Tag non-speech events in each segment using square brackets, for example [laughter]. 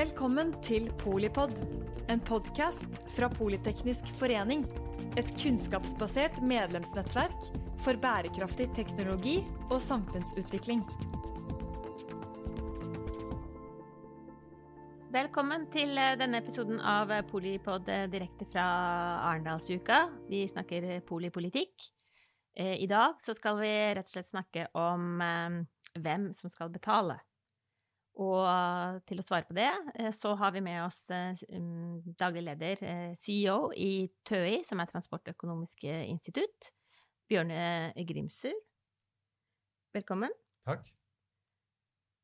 Velkommen til Polipod, en podkast fra Politeknisk forening. Et kunnskapsbasert medlemsnettverk for bærekraftig teknologi og samfunnsutvikling. Velkommen til eh, denne episoden av Polipod eh, direkte fra Arendalsuka. Vi snakker polipolitikk. Eh, I dag skal vi rett og slett snakke om hvem som skal betale. Og til å svare på det, så har vi med oss daglig leder, CEO i TØI, som er Transportøkonomisk institutt, Bjørne Grimser. Velkommen. Takk.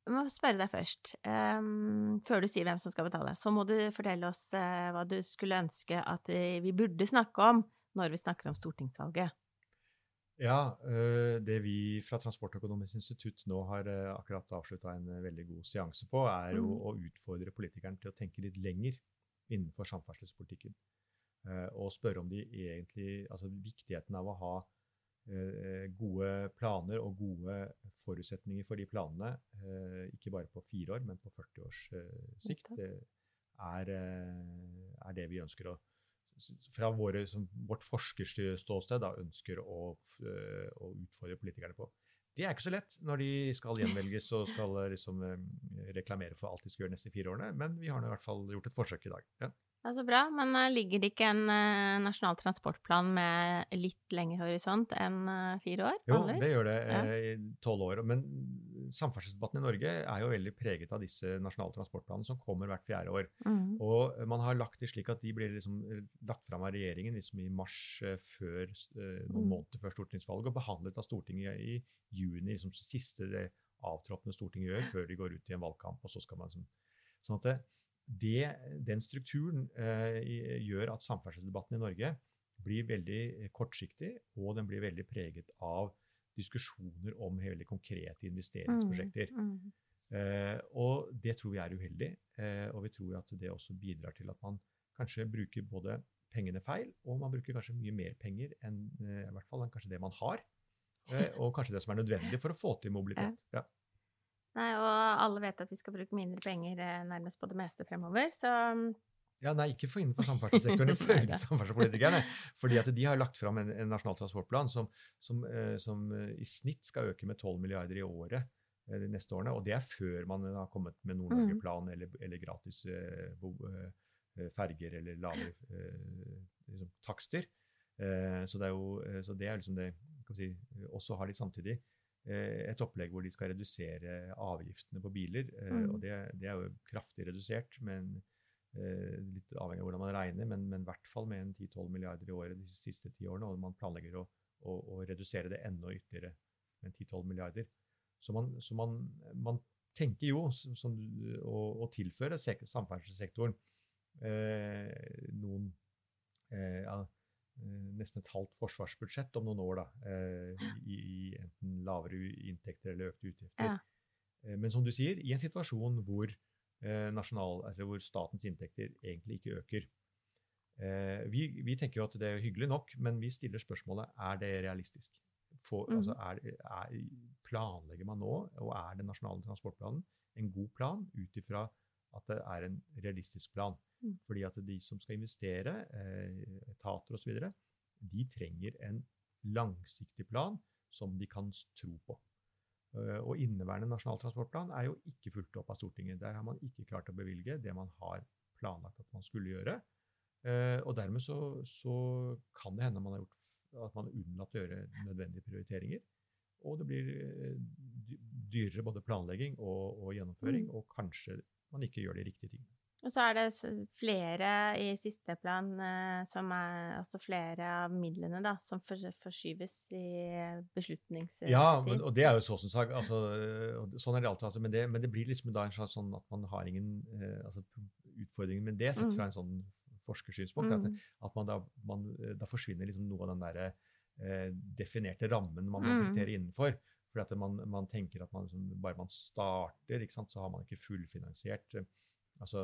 Jeg må spørre deg først, um, før du sier hvem som skal betale, så må du fortelle oss hva du skulle ønske at vi, vi, burde snakke om når vi snakker om stortingsvalget. Ja, uh, det vi fra Transportøkonomisk institutt nå har uh, akkurat avslutta en veldig god seanse på, er mm. å utfordre politikerne til å tenke litt lenger innenfor samferdselspolitikken. og spørre om de egentlig Altså viktigheten av å ha Eh, gode planer og gode forutsetninger for de planene, eh, ikke bare på fire år, men på 40 års eh, sikt, er, er det vi ønsker å fra våre, som, vårt forskerståsted da, ønsker å, å, utfordre politikerne på. Det er ikke så lett når de skal gjenvelges og skal liksom, reklamere for alt de skal gjøre neste fire årene, men vi har nå i hvert fall gjort et forsøk i dag. Ja. Ja, Så bra. Men ligger det ikke en uh, nasjonal transportplan med litt lengre horisont enn uh, fire år? Jo, det gjør det. i Tolv år. Men samferdselsdebatten i Norge er jo veldig preget av disse nasjonale transportplanene som kommer hvert fjerde år. Mm. Og man har lagt det slik at de blir liksom lagt fram av regjeringen liksom i mars før, noen mm. måneder før stortingsvalget og behandlet av Stortinget i juni, liksom siste det avtroppende Stortinget gjør før de går ut i en valgkamp. og så skal man liksom, sånn at det, det, den strukturen eh, gjør at samferdselsdebatten i Norge blir veldig eh, kortsiktig, og den blir veldig preget av diskusjoner om veldig konkrete investeringsprosjekter. Mm. Eh, og det tror vi er uheldig, eh, og vi tror at det også bidrar til at man kanskje bruker både pengene feil, og man bruker kanskje mye mer penger enn eh, i hvert fall enn kanskje det man har. Eh, [laughs] og kanskje det som er nødvendig for å få til mobilitet. Ja. Nei, og alle vet at vi skal bruke mindre penger nærmest på det meste fremover, så mm. Ja, Nei, ikke for innenfor samferdselssektoren, [laughs] ifølge samferdselspolitikerne. fordi at de har lagt fram en, en nasjonal transportplan som, som, eh, som, eh, i snitt skal øke med 12 milliarder i året eh, de neste årene. Og det er før man har kommet med Nord-Norge-plan mm. eller, eller, gratis eh, eh, ferger eller lavere liksom, takster. så det er jo så det er liksom det si, Også har de samtidig Eh, et opplegg hvor de skal redusere avgiftene på biler. Eh, mm. Og det, det, er jo kraftig redusert, men eh, litt avhengig av hvordan man regner, men, men i hvert fall med en 10-12 milliarder i året de siste ti årene. Og man planlegger å, å, å redusere det enda ytterligere med 10-12 milliarder. Så man, så man, man tenker jo som, å, å, tilføre samferdselssektoren eh, noen eh, ja, Eh, nesten et halvt forsvarsbudsjett om noen år, da, eh, i, i, enten lavere inntekter eller økte utgifter. Ja. Eh, men som du sier, i en situasjon hvor, nasjonal, hvor statens inntekter egentlig ikke øker. Vi, vi, tenker jo at det er hyggelig nok, men vi stiller spørsmålet er det realistisk. For, mm. altså, er, er, planlegger man nå, og er den nasjonale transportplanen en god plan ut ifra at det er en realistisk plan? Mm. Fordi at de som skal investere, eh, etater osv., de trenger en langsiktig plan som de kan tro på. Uh, og inneværende Nasjonal transportplan er jo ikke fulgt opp av Stortinget. Der har man ikke klart å bevilge det man har planlagt at man skulle gjøre. Uh, og dermed så, så, kan det hende man har gjort, at man har unnlatt å gjøre nødvendige prioriteringer. Og det blir dyrere både planlegging og, og gjennomføring, mm. og kanskje man ikke gjør de riktige tingene. Og så er det flere i siste plan eh, som er Altså flere av midlene da, som forskyves i beslutningstid. Ja, men, og det er jo så som sagt. Altså, sånn er det alltid. Men det, men det blir liksom da en slags sånn at man har ingen eh, altså, utfordringer med det, sett mm. fra en sånn forskersynspunkt. Mm. At, at man da, man, da, forsvinner liksom noe av den derre eh, definerte rammen man må mm. innenfor. Fordi at man, man tenker at man, liksom, bare man starter, sant, så har man ikke fullfinansiert Altså,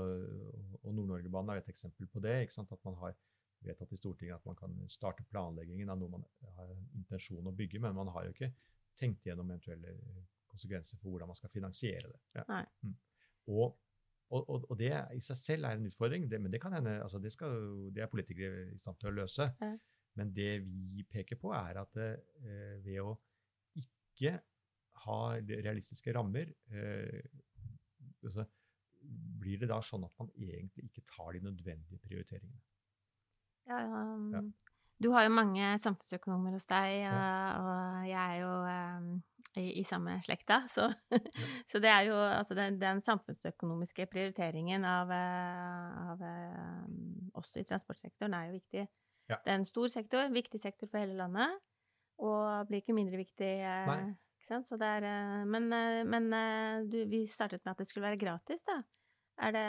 og Nord-Norgebanen er et eksempel på det. At man har vedtatt i Stortinget at man kan starte planleggingen av noe man har intensjon å bygge, men man har jo ikke tenkt gjennom eventuelle konsekvenser for hvordan man skal finansiere det. Ja. Mm. Og Og, og, det i seg selv er en utfordring, det, men det kan hende, altså det, skal, det, er politikere i stand til å løse. Ja. Men det vi peker på, er at eh, ved å ikke ha realistiske rammer, eh, altså, blir det da sånn at man egentlig ikke tar de nødvendige prioriteringene. Ja, um, ja. Du har jo mange samfunnsøkonomer hos deg, og, ja. og jeg er jo um, i, i, samme slekta. Så, ja. [laughs] så, det er jo altså den, den samfunnsøkonomiske prioriteringen av, eh, av um, oss i transportsektoren er jo viktig. Det er en stor sektor, viktig sektor for hele landet, og blir ikke mindre viktig. Uh, Nei. Ikke er, uh, men, uh, men du, vi startet med at det skulle være gratis, da. Er det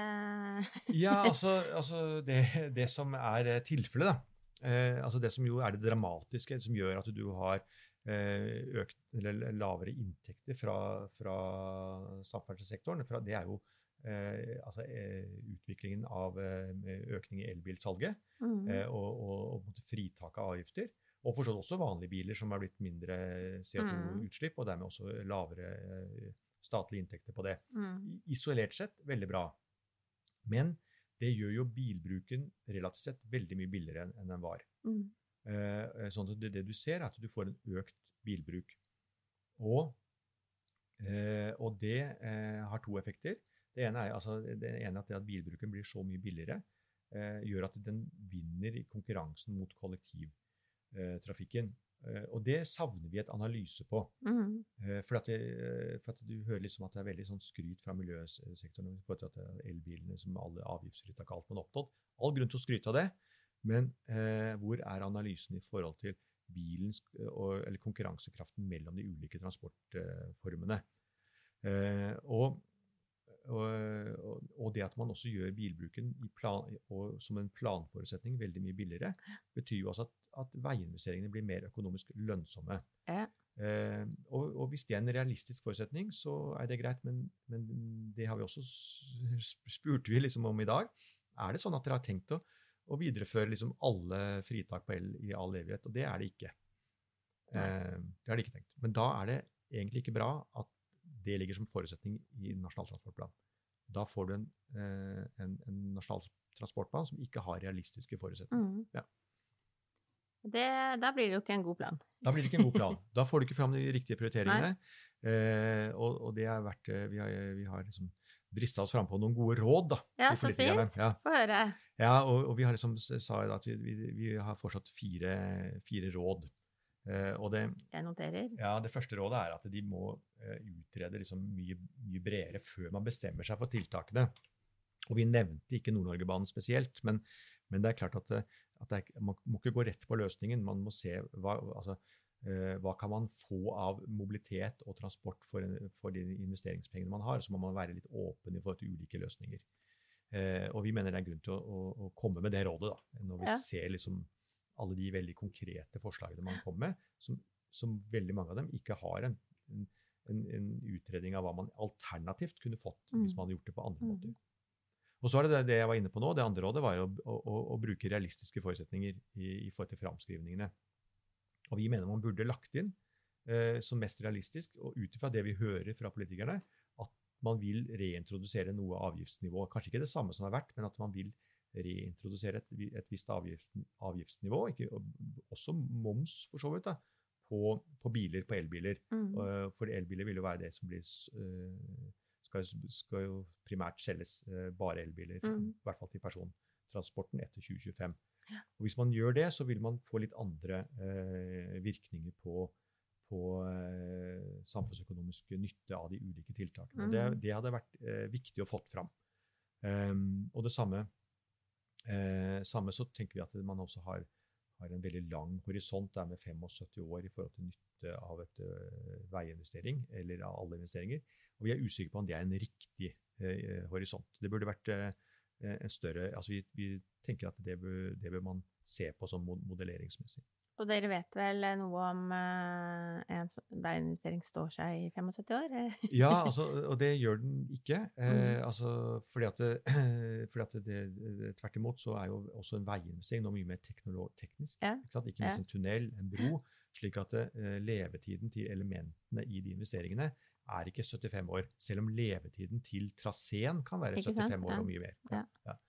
[laughs] Ja, altså, altså det, det, som er tilfellet, da Eh, altså det som jo er det dramatiske, som gjør at du har eh, økt, eller lavere inntekter fra, fra samferdselssektoren, det er jo eh, altså, eh, utviklingen av eh, økning i elbilsalget mm. Eh, og, og, og fritak av avgifter. Og forstått også vanlige biler som har blitt mindre CO2-utslipp, mm. og dermed også lavere statlige inntekter på det. Mm. Isolert sett veldig bra. Men det gjør jo bilbruken relativt sett veldig mye billigere enn den var. Mm. Eh, sånn at det, det, du ser, er at du får en økt bilbruk. Og, eh, og det eh, har to effekter. Det ene er, altså, det ene er at, bilbruken blir så mye billigere, eh, gjør at den vinner i konkurransen mot kollektivtrafikken. Eh, og det savner vi et analyse på. Mm. Eh, for, at det, eh, for, at du hører liksom at det er veldig sånn skryt fra miljøsektoren i forhold til at elbilene som alle avgiftsfritak alt man oppnådd. All grunn til å skryte av det, men eh, hvor er analysen i forhold til bilens, eller konkurransekraften mellom de ulike transportformene? Eh, og, og, og, det at man også gjør bilbruken plan, som en planforutsetning veldig mye billigere, betyr jo altså at at veiinvesteringene blir mer økonomisk lønnsomme. Ja. Eh, og, og, hvis det er en realistisk forutsetning, så er det greit, men, men det har vi også spurt vi liksom om i dag. Er det sånn at dere har tenkt å, å videreføre liksom alle fritak på el i all evighet? Og det er det ikke. Eh, det har de ikke tenkt. Men da er det egentlig ikke bra at det ligger som forutsetning i Nasjonal transportplan. Da får du en, eh, en, en nasjonal transportplan som ikke har realistiske forutsetninger. Mm. Ja. Det, da blir det jo ikke en god plan. Da blir det ikke en god plan. Da får du ikke fram de riktige prioriteringene. Eh, og, og, det har vært eh, Vi har, vi har liksom drista oss frampå noen gode råd da, ja, så fint. Ja. Få høre. Ja, og, og, vi har liksom sa at vi, vi, vi har fortsatt fire, fire råd. Eh, og det, Jeg noterer. Ja, det første rådet er at de må eh, utrede liksom mye, mye bredere før man bestemmer seg for tiltakene. Og vi nevnte ikke Nord-Norgebanen spesielt, men, men, det er klart at eh, at er, man må ikke gå rett på løsningen. Man må se hva, altså, hva kan man få av mobilitet og transport for, for, de investeringspengene man har. Så må man være litt åpen i forhold til ulike løsninger. Og vi mener det er grunn til å, å, å komme med det rådet, da, når vi ja. ser liksom alle de veldig konkrete forslagene man kommer med, som, som veldig mange av dem ikke har en, en, en, utredning av hva man alternativt kunne fått mm. hvis man hadde gjort det på andre mm. måter. Og så er det det jeg var inne på nå. Det andre rådet var å, å, å bruke realistiske forutsetninger i, i, forhold til framskrivningene. Og vi mener man burde lagt inn eh, som mest realistisk, og ut ifra det vi hører fra politikerne, at man vil reintrodusere noe avgiftsnivå. Kanskje ikke det samme som det har vært, men at man vil reintrodusere et, et visst avgift, avgiftsnivå. Ikke, også moms, for så vidt, da, på, på biler, på elbiler. Mm. Uh, for elbiler vil jo være det som blir uh, skal, skal jo primært selges eh, bare elbiler, mm. i hvert fall til persontransporten etter 2025. Ja. Og Hvis man gjør det, så vil man få litt andre eh, virkninger på, på eh, samfunnsøkonomisk nytte av de ulike tiltakene. Mm. Det, det, hadde vært eh, viktig å fått fram. Um, og det samme, eh, samme, så tenker vi at man også har, har en veldig lang horisont, det er med 75 år i forhold til nytte av et uh, veiinvestering, eller av alle investeringer. Og vi er usikre på om det er en riktig eh, horisont. Det burde vært eh, en større altså vi, vi, tenker at det bør, det bør, man se på som modelleringsmessig. Og dere vet vel noe om uh, en veiinvestering står seg i 75 år? [laughs] ja, altså, og det gjør den ikke. Eh, mm. altså, fordi at, [clears throat] fordi at det, tvert imot så er jo også en veiinvestering noe mye mer teknisk. Ja. Ikke, ikke minst en tunnel, en bro. Slik at uh, levetiden til elementene i de investeringene er ikke 75 år, selv om levetiden til traseen kan være 75 år Ja. og mye mer. Ja. Ja.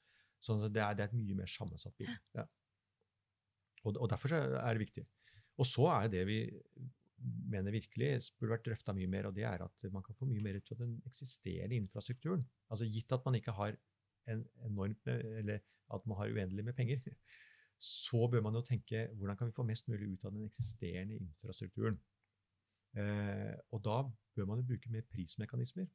Så det er, det er et mye mer sammensatt bilde. Ja. Og, og derfor er det viktig. Og så er det vi mener virkelig burde vært drøfta mye mer, og det er at man kan få mye mer ut av den eksisterende infrastrukturen. Altså Gitt at man ikke har en enormt med, eller at man har uendelig med penger, [laughs] så bør man jo tenke hvordan kan vi få mest mulig ut av den eksisterende infrastrukturen. Eh, og da bør man jo bruke mer prismekanismer.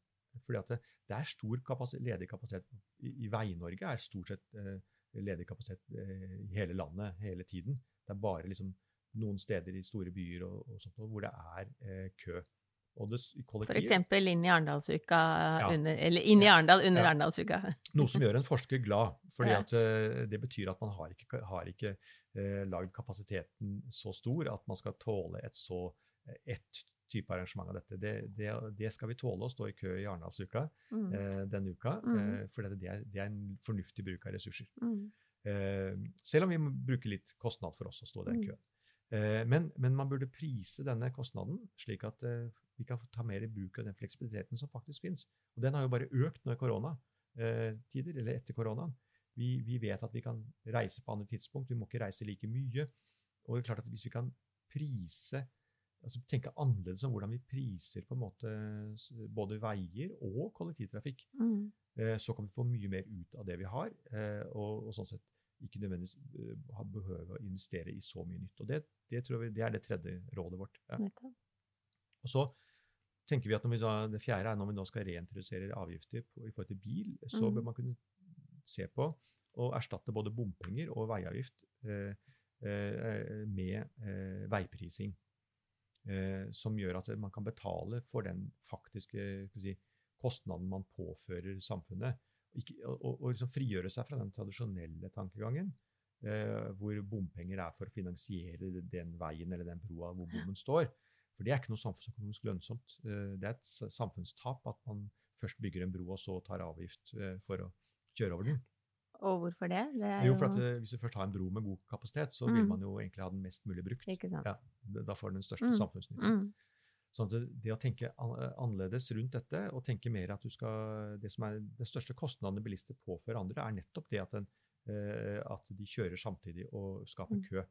Fordi at det, det er stor kapasitet, ledig kapasitet. I, i Vei-Norge er stort sett eh, ledig kapasitet eh, i hele landet hele tiden. Det er bare liksom noen steder i store byer og, og sånt, hvor det er eh, kø. Og det, eksempel inn i Arendalsuka Ja. under Eller inn i. Arendal under Ja. Arendalsuka. [laughs] Noe som gjør en forsker glad. fordi Ja. at eh, det betyr at man har ikke, har ikke eh, lagd kapasiteten så stor at man skal tåle et så ett type arrangement av dette. Det, det, det skal vi tåle å stå i kø i Arendalsuka Mm. eh, denne uka. Mm. Eh, for det, er, det er en fornuftig bruk av ressurser. Mm. Eh, selv om vi må bruke litt kostnad for oss å stå i den Mm. køen. Eh, men, men man burde prise denne kostnaden, slik at eh, vi kan ta mer i bruk av den fleksibiliteten som faktisk finnes. Og den har jo bare økt nå i koronatider, eller etter koronaen. Vi, vi vet at vi kan reise på andre tidspunkt, vi må ikke reise like mye. Og det er klart at hvis vi kan prise altså tenke annerledes om hvordan vi priser på en måte både veier og kollektivtrafikk, Mm. eh, så kan vi få mye mer ut av det vi har, eh, og, og sånn sett ikke nødvendigvis eh, behøve å investere i så mye nytt. Og det, det tror vi det er det tredje rådet vårt. Ja. Og så tenker vi at når vi da, Det fjerde er når vi nå skal reintrodusere avgifter på, i forhold til bil, så mm. bør man kunne se på å erstatte både bompenger og veiavgift eh, eh, med eh, veiprising. Eh, som gjør at man kan betale for den faktiske si, kostnaden man påfører samfunnet. Ikke, og, og, liksom frigjøre seg fra den tradisjonelle tankegangen, eh, hvor bompenger er for å finansiere den veien eller den broa hvor bommen står. For det er ikke noe samfunnsøkonomisk lønnsomt. Eh, det er et samfunnstap at man først bygger en bro og så tar avgift eh, for å kjøre over den. Og hvorfor det? Det er Jo, for at eh, Hvis du først har en bro med god kapasitet, så vil Mm. man jo egentlig ha den mest mulig brukt. Ja, Da får den største Mm. samfunnsnytten. Mm. Sånn at det, å tenke annerledes rundt dette, og tenke mer at du skal Det som er den største kostnaden bilister påfører andre, er nettopp det at, den, eh, at de kjører samtidig og skaper Mm. kø.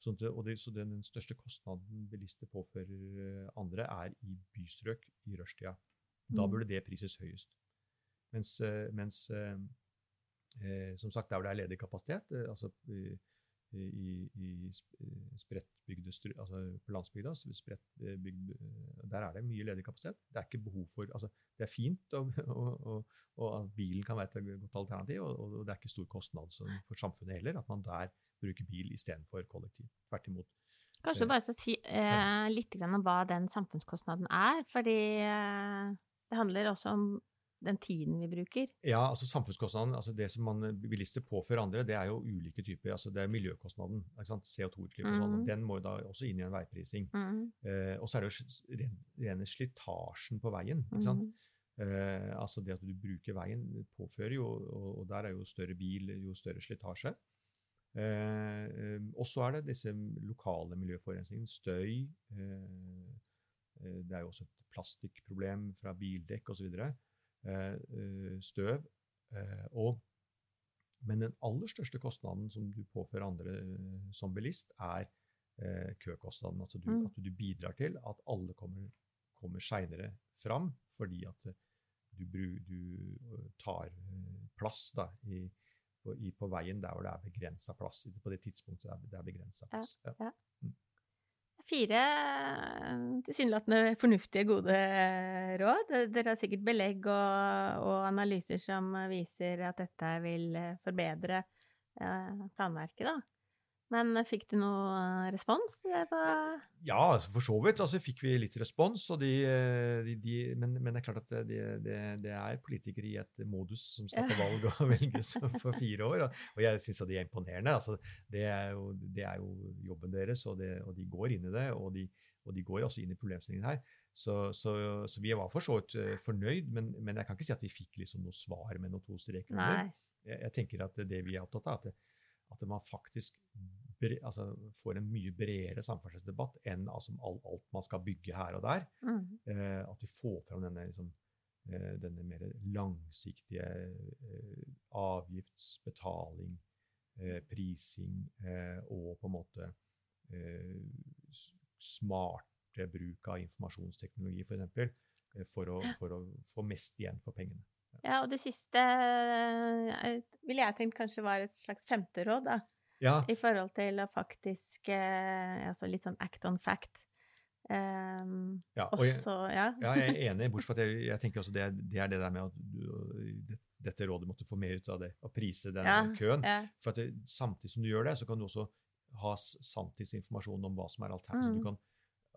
Sånn at, det- og det, så den, den største kostnaden bilister påfører eh, andre, er i bystrøk i rushtida. Da Mm. burde det prises høyest. Mens, eh, mens eh, eh, som sagt, der hvor det er ledig kapasitet, eh, altså i, i, i eh, spredtbygde altså på landsbygda, eh, eh, der er det mye ledig kapasitet. Det er ikke behov for, altså det er fint, og, og, og, at bilen kan være et godt alternativ, og, og det er ikke stor kostnad for samfunnet heller, at man der bruker bil istedenfor kollektiv. Tvert imot. Kanskje Eh, bare så si eh, litt om hva den samfunnskostnaden er, fordi eh, det handler også om den tiden vi bruker. Ja, altså samfunnskostnaden, altså det som man eh, bilister påfører andre, det er jo ulike typer. altså Det er miljøkostnaden. CO2-utslipp og sånn. Mhm. Den må jo da også inn i en veiprising. Mm. Eh, og så er det jo ren, rene slitasjen på veien. ikke sant? Mm. Eh, altså det at du bruker veien påfører jo, og, og der er jo større bil, jo større slitasje. Eh, eh, og så er det disse lokale miljøforurensningene. Støy. Eh, det er jo også et plastikkproblem fra bildekk osv. Og, eh, støv. Eh, og, men den aller største kostnaden som du påfører andre eh, som bilist, er eh, køkostnaden. Altså du, Mm. at du bidrar til at alle kommer, kommer seinere fram fordi at eh, du, bru, du eh, tar eh, plass da, i, på, i, på veien der hvor det er begrensa plass. På det tidspunktet det er, det er begrensa plass. Ja. Fire eh, tilsynelatende fornuftige, gode råd. Dere har sikkert belegg og, og analyser som viser at dette vil eh, forbedre eh, planverket, da. Men eh, fikk du noe respons? eh, Ja, altså for så vidt. Altså fikk vi litt respons. De, eh, de, de, men, men det er klart at det, det, det er politikere i et modus som skal på valg og [laughs] velges for fire år. Og, jeg syns de er imponerende. Altså, det, er jo, det er jo jobben deres, og, det, og de går inn i det. Og de, og de går også inn i problemstillingen her. Så, så, så vi var for så vidt fornøyd, men, men jeg kan ikke si at vi fikk liksom noe svar med noen to streker under. Jeg, jeg tenker at det vi er opptatt av, at, at man faktisk altså, får en mye bredere samferdselsdebatt enn altså, alt, alt, man skal bygge her og der. Mm. Eh, at vi får fram denne, liksom, eh, denne mer langsiktige eh, avgiftsbetaling, eh, prising eh, og på en måte eh, smarte bruk av informasjonsteknologi, f.eks. For, eksempel, for, å, for å få mest igjen for pengene. Ja, og det siste ville jeg tenkt kanskje var et slags femte råd, da. Ja. I forhold til å faktisk eh, Altså litt sånn act on fact. Um, ja, og jeg, ja. ja, jeg er enig, [laughs] bortsett fra at jeg, jeg tenker også det, det, er det der med at du, dette rådet måtte få mer ut av det, å prise den Ja, køen. For at det, samtidig som du gjør det, så kan du også ha sanntidsinformasjon om hva som er alternativet. Mm.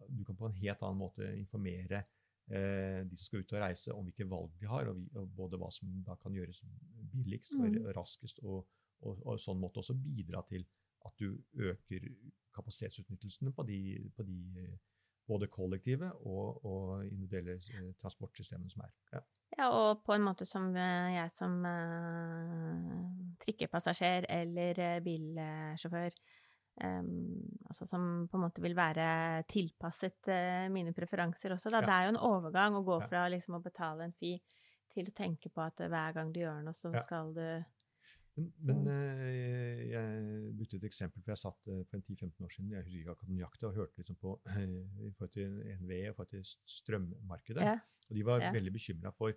Du, du kan på en helt annen måte informere eh, de som skal ut og reise, om hvilke valg de har, og, vi, og både hva som da kan gjøres billigst og Mm. raskest, og, og, og sånn måte også bidra til at du øker kapasitetsutnyttelsen på de, på de både kollektive og, og individuelle eh, transportsystemene som er. Ja. Ja, og på en måte som eh, jeg som uh, trikkepassasjer eller bilsjåfør um, altså som på en måte vil være tilpasset uh, mine preferanser også. Da. Ja. Det er jo en overgang å gå fra liksom, å betale en fi til å tenke på at hver gang du gjør noe, så Ja. skal du Men, men eh, jeg brukte et eksempel, for jeg satt eh, for en 10-15 år siden jeg husker ikke nøyaktig, og hørte liksom på eh, [clears throat] i forhold til NVE og forhold til strømmarkedet. Ja. Og de var Ja. veldig bekymra for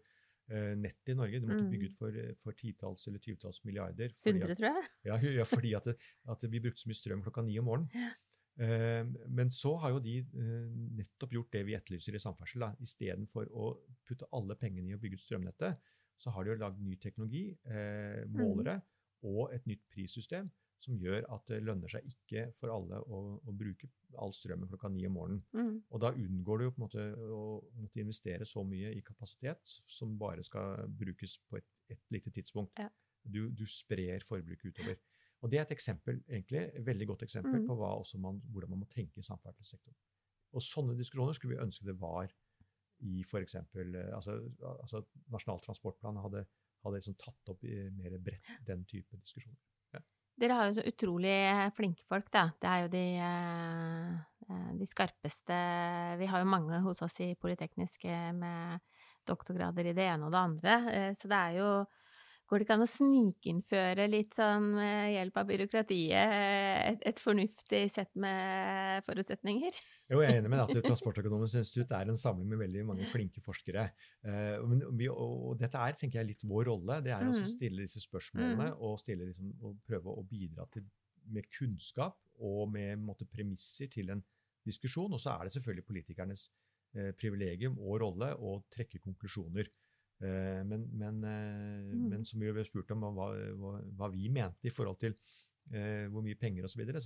eh, nettet i Norge. De måtte Mm. bygge ut for, eh, for titalls eller tyvetalls milliarder. fordi 100, at- tror jeg. ja, ja, fordi at, det, at vi brukte så mye strøm klokka ni om morgenen. Eh, men så har jo de nettopp gjort det vi etterlyser i samferdsel. Istedenfor å putte alle pengene i å bygge ut strømnettet, så har de jo lagd ny teknologi, eh, målere, og et nytt prissystem som gjør at det lønner seg ikke for alle å, å bruke all strømmen klokka ni om morgenen. Mm. Og da unngår du jo på en måte å måtte investere så mye i kapasitet som bare skal brukes på et, et lite tidspunkt. Ja. Du, du sprer forbruket utover. Og det er et eksempel, egentlig, et veldig godt eksempel Mm. på man, hvordan man må tenke i samferdselssektoren. Og sånne diskusjoner skulle vi ønske det var i f.eks. Altså, altså Nasjonal transportplan hadde, hadde liksom tatt opp i mer bredt den type diskusjoner. Dere har jo så utrolig flinke folk, da. Det er jo de, eh, eh, de skarpeste Vi har jo mange hos oss i Politeknisk eh, med doktorgrader i det ene og det andre. eh, Så det er jo Går det ikke an å snikinnføre litt sånn med hjelp av byråkratiet eh, et, et fornuftig sett med forutsetninger? Jo, jeg er enig med deg at Transportøkonomisk institutt er en samling med veldig mange flinke forskere. Eh, og, dette er tenker jeg, litt vår rolle. Det er å Mm. stille disse spørsmålene og, stille, liksom, og prøve å bidra til, med kunnskap og med måte, premisser til en diskusjon. Og så er det selvfølgelig politikernes eh, privilegium og rolle å trekke konklusjoner. Eh, men, men, eh, Mm. men som vi ble spurt om hva, hva, hva vi mente i forhold til eh, hvor mye penger. Og, så videre,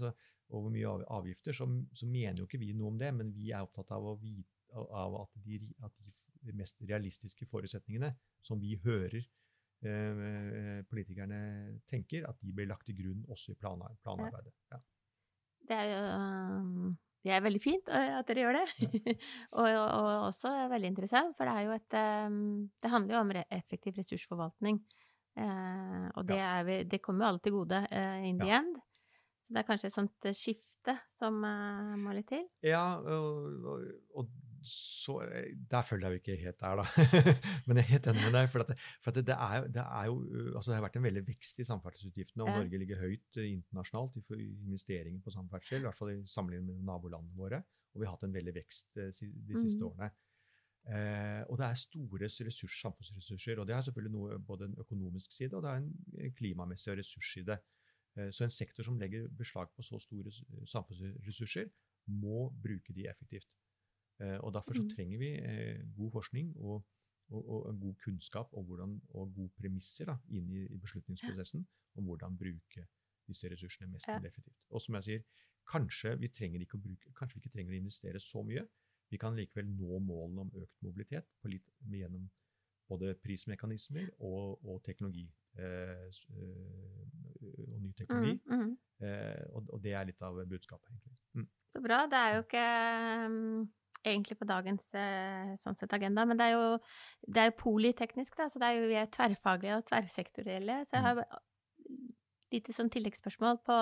og hvor mye avgifter, så, så mener jo ikke vi noe om det. Men vi er opptatt av, vite, av at, de, at de mest realistiske forutsetningene som vi hører politikerne tenker, at de blir lagt til grunn også i planarbeidet. Ja. Det er jo um, det er veldig fint at dere gjør det. og, [laughs] og, og også veldig interessant, for det er jo et Det handler jo om effektiv ressursforvaltning. Eh, og det, er vi, det kommer jo alle til gode eh, in the Ja. end. Så det er kanskje et sånt skifte som eh, må litt til. Ja, og, og, og så eh, Der følger jeg jo ikke helt der, da. [laughs] Men jeg er helt enig med deg. For, det, for det, er, det er jo uh, altså Det har vært en veldig vekst i samferdselsutgiftene, og Ja. Norge ligger høyt uh, internasjonalt i investeringer på samferdsel, i hvert fall i sammenligning med nabolandene våre. Og vi har hatt en veldig vekst de siste mm. årene. Eh, og det er store ressurs, samfunnsressurser. Og det er selvfølgelig noe, både en økonomisk side og det er en klimamessig og ressursside. Eh, så en sektor som legger beslag på så store samfunnsressurser, må bruke de effektivt. Eh, og Derfor så Mm. trenger vi eh, god forskning og, og, og god kunnskap og, hvordan, og gode premisser da, inn i, i beslutningsprosessen om hvordan bruke disse ressursene mest mulig effektivt. Og som jeg sier, kanskje vi, ikke å bruke, kanskje vi ikke trenger å investere så mye. Vi kan likevel nå målene om økt mobilitet på litt, gjennom både prismekanismer og, og teknologi. Eh, eh, og ny teknologi. Mm, mm. Eh, og, og det er litt av budskapet, egentlig. Mm. Så bra. Det er jo ikke um, egentlig på dagens eh, sånn sett agenda, men det er jo, det er jo politeknisk, da, så det er jo, vi er tverrfaglige og tverrsektorielle. Så jeg har lite sånn tilleggsspørsmål på,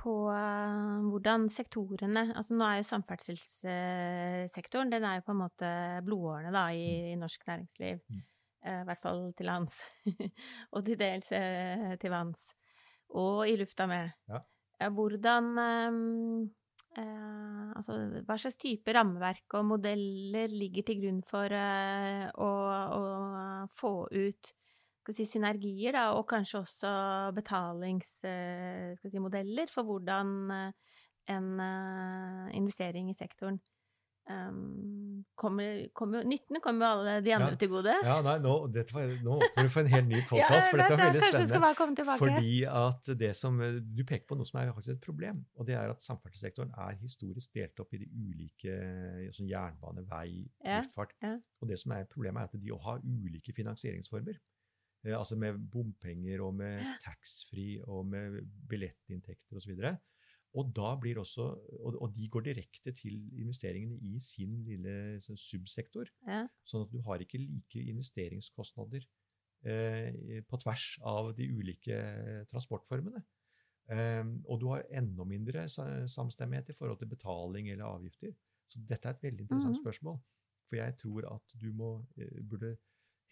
på uh, hvordan sektorene Altså nå er jo samferdselssektoren, den er jo på en måte blodårene da i, i norsk næringsliv. Mm. Uh, I hvert fall til lands. [laughs] og til dels til vanns. Og i lufta med. Ja. hvordan um, altså, hva slags type rammeverk og modeller ligger til grunn for å, å, få ut si, synergier, da, og kanskje også betalingsmodeller eh, for hvordan eh, en eh, investering i sektoren Um, kommer, kommer, nyttene kommer jo alle de andre ja. til gode. Ja, nei, nå, var, nå åpner du for en helt ny [laughs] podkast, ja, for dette er veldig spennende. Fordi at det som, Du peker på noe som er faktisk et problem, og det er at samferdselssektoren er historisk delt opp i de ulike altså jernbane, vei, ja, luftfart. Og det som er problemet, er at de har ulike finansieringsformer. Eh, altså med bompenger og med taxfree og med billettinntekter osv. Og, da blir også, og, de går direkte til investeringene i sin lille sånn subsektor. Ja. Sånn at du har ikke like investeringskostnader eh, på tvers av de ulike transportformene. Eh, og du har enda mindre samstemmighet i forhold til betaling eller avgifter. Så dette er et veldig interessant mm -hmm. spørsmål. For jeg tror at du må, eh, burde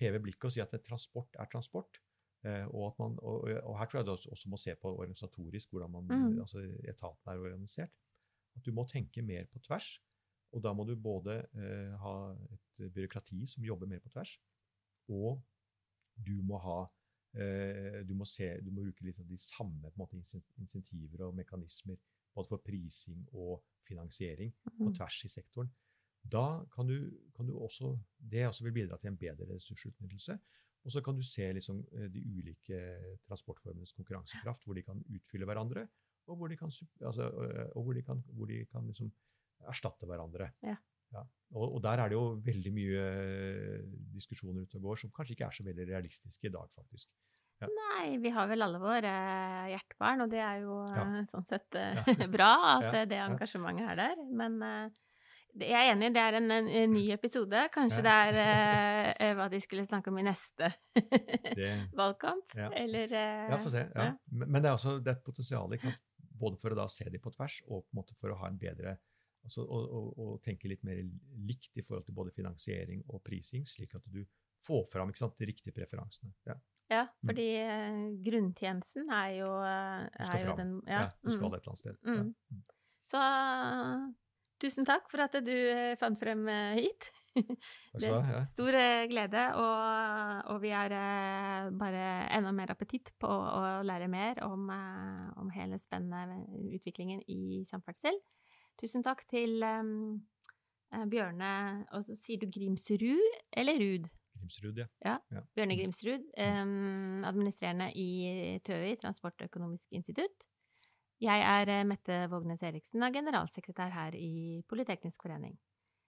heve blikket og si at transport er transport. Eh, og, man, og, og, her tror jeg du også må se på organisatorisk hvordan man, mm. altså etaten er organisert. At du må tenke mer på tvers. Og da må du både eh, ha et byråkrati som jobber mer på tvers, og du må ha eh, du, må se, du må bruke litt av de samme måte, insentiver og mekanismer både for prising og finansiering på mm. tvers i sektoren. Da kan du, kan du også, det også vil bidra til en bedre ressursutnyttelse. Og så kan du se liksom, eh, de ulike transportformenes konkurransekraft, hvor de kan utfylle hverandre, og hvor de kan, altså, og hvor de kan, hvor de kan liksom erstatte hverandre. Ja. Ja. Og, og, der er det jo veldig mye øh, diskusjoner ute og går som kanskje ikke er så veldig realistiske i dag, faktisk. Ja. Nei, vi har vel alle våre hjertebarn, og det er jo sånn sett [laughs] bra at det engasjementet er der. Men jeg er enig, det er en, en, en ny episode. Kanskje ja. det er uh, hva de skulle snakke om i neste [laughs] valgkamp, ja. eller uh, Ja, få se. Ja. Men det er også det er et potensial, både for å da se de på tvers, og på en måte for å ha en bedre altså, og, og, og, tenke litt mer likt i forhold til både finansiering og prising, slik at du får fram sant, de riktige preferansene. Ja, ja mm. fordi mm. grunntjenesten er jo, er du skal jo den Ja, du skal mm. et eller annet sted. Mm. Mm. Så Tusen takk for at du eh, fant frem eh, hit. [laughs] Det er stor eh, glede, og, og, vi har bare enda mer appetitt på å lære mer om, om hele spennende utviklingen i samferdsel. Tusen takk til um, Bjørne og Sier du Grimsrud eller Ruud? Grimsrud, ja. ja. ja. Bjørne. Grimsrud, um, administrerende i TØI, Transportøkonomisk institutt. Jeg er eh, Mette Vågnes Eriksen og generalsekretær her i Politeknisk forening.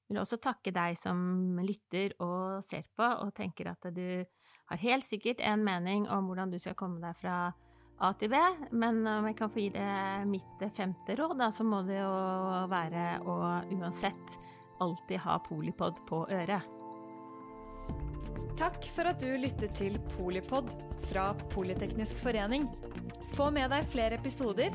Jeg vil også takke deg som lytter og ser på, og tenker at du har helt sikkert en mening om hvordan du skal komme deg fra A til B, men om jeg kan få gi deg mitt femte råd, da, så må det jo være å uansett alltid ha Polipod på øret. Takk for at du lyttet til Polipod fra Politeknisk forening. Få med deg flere episoder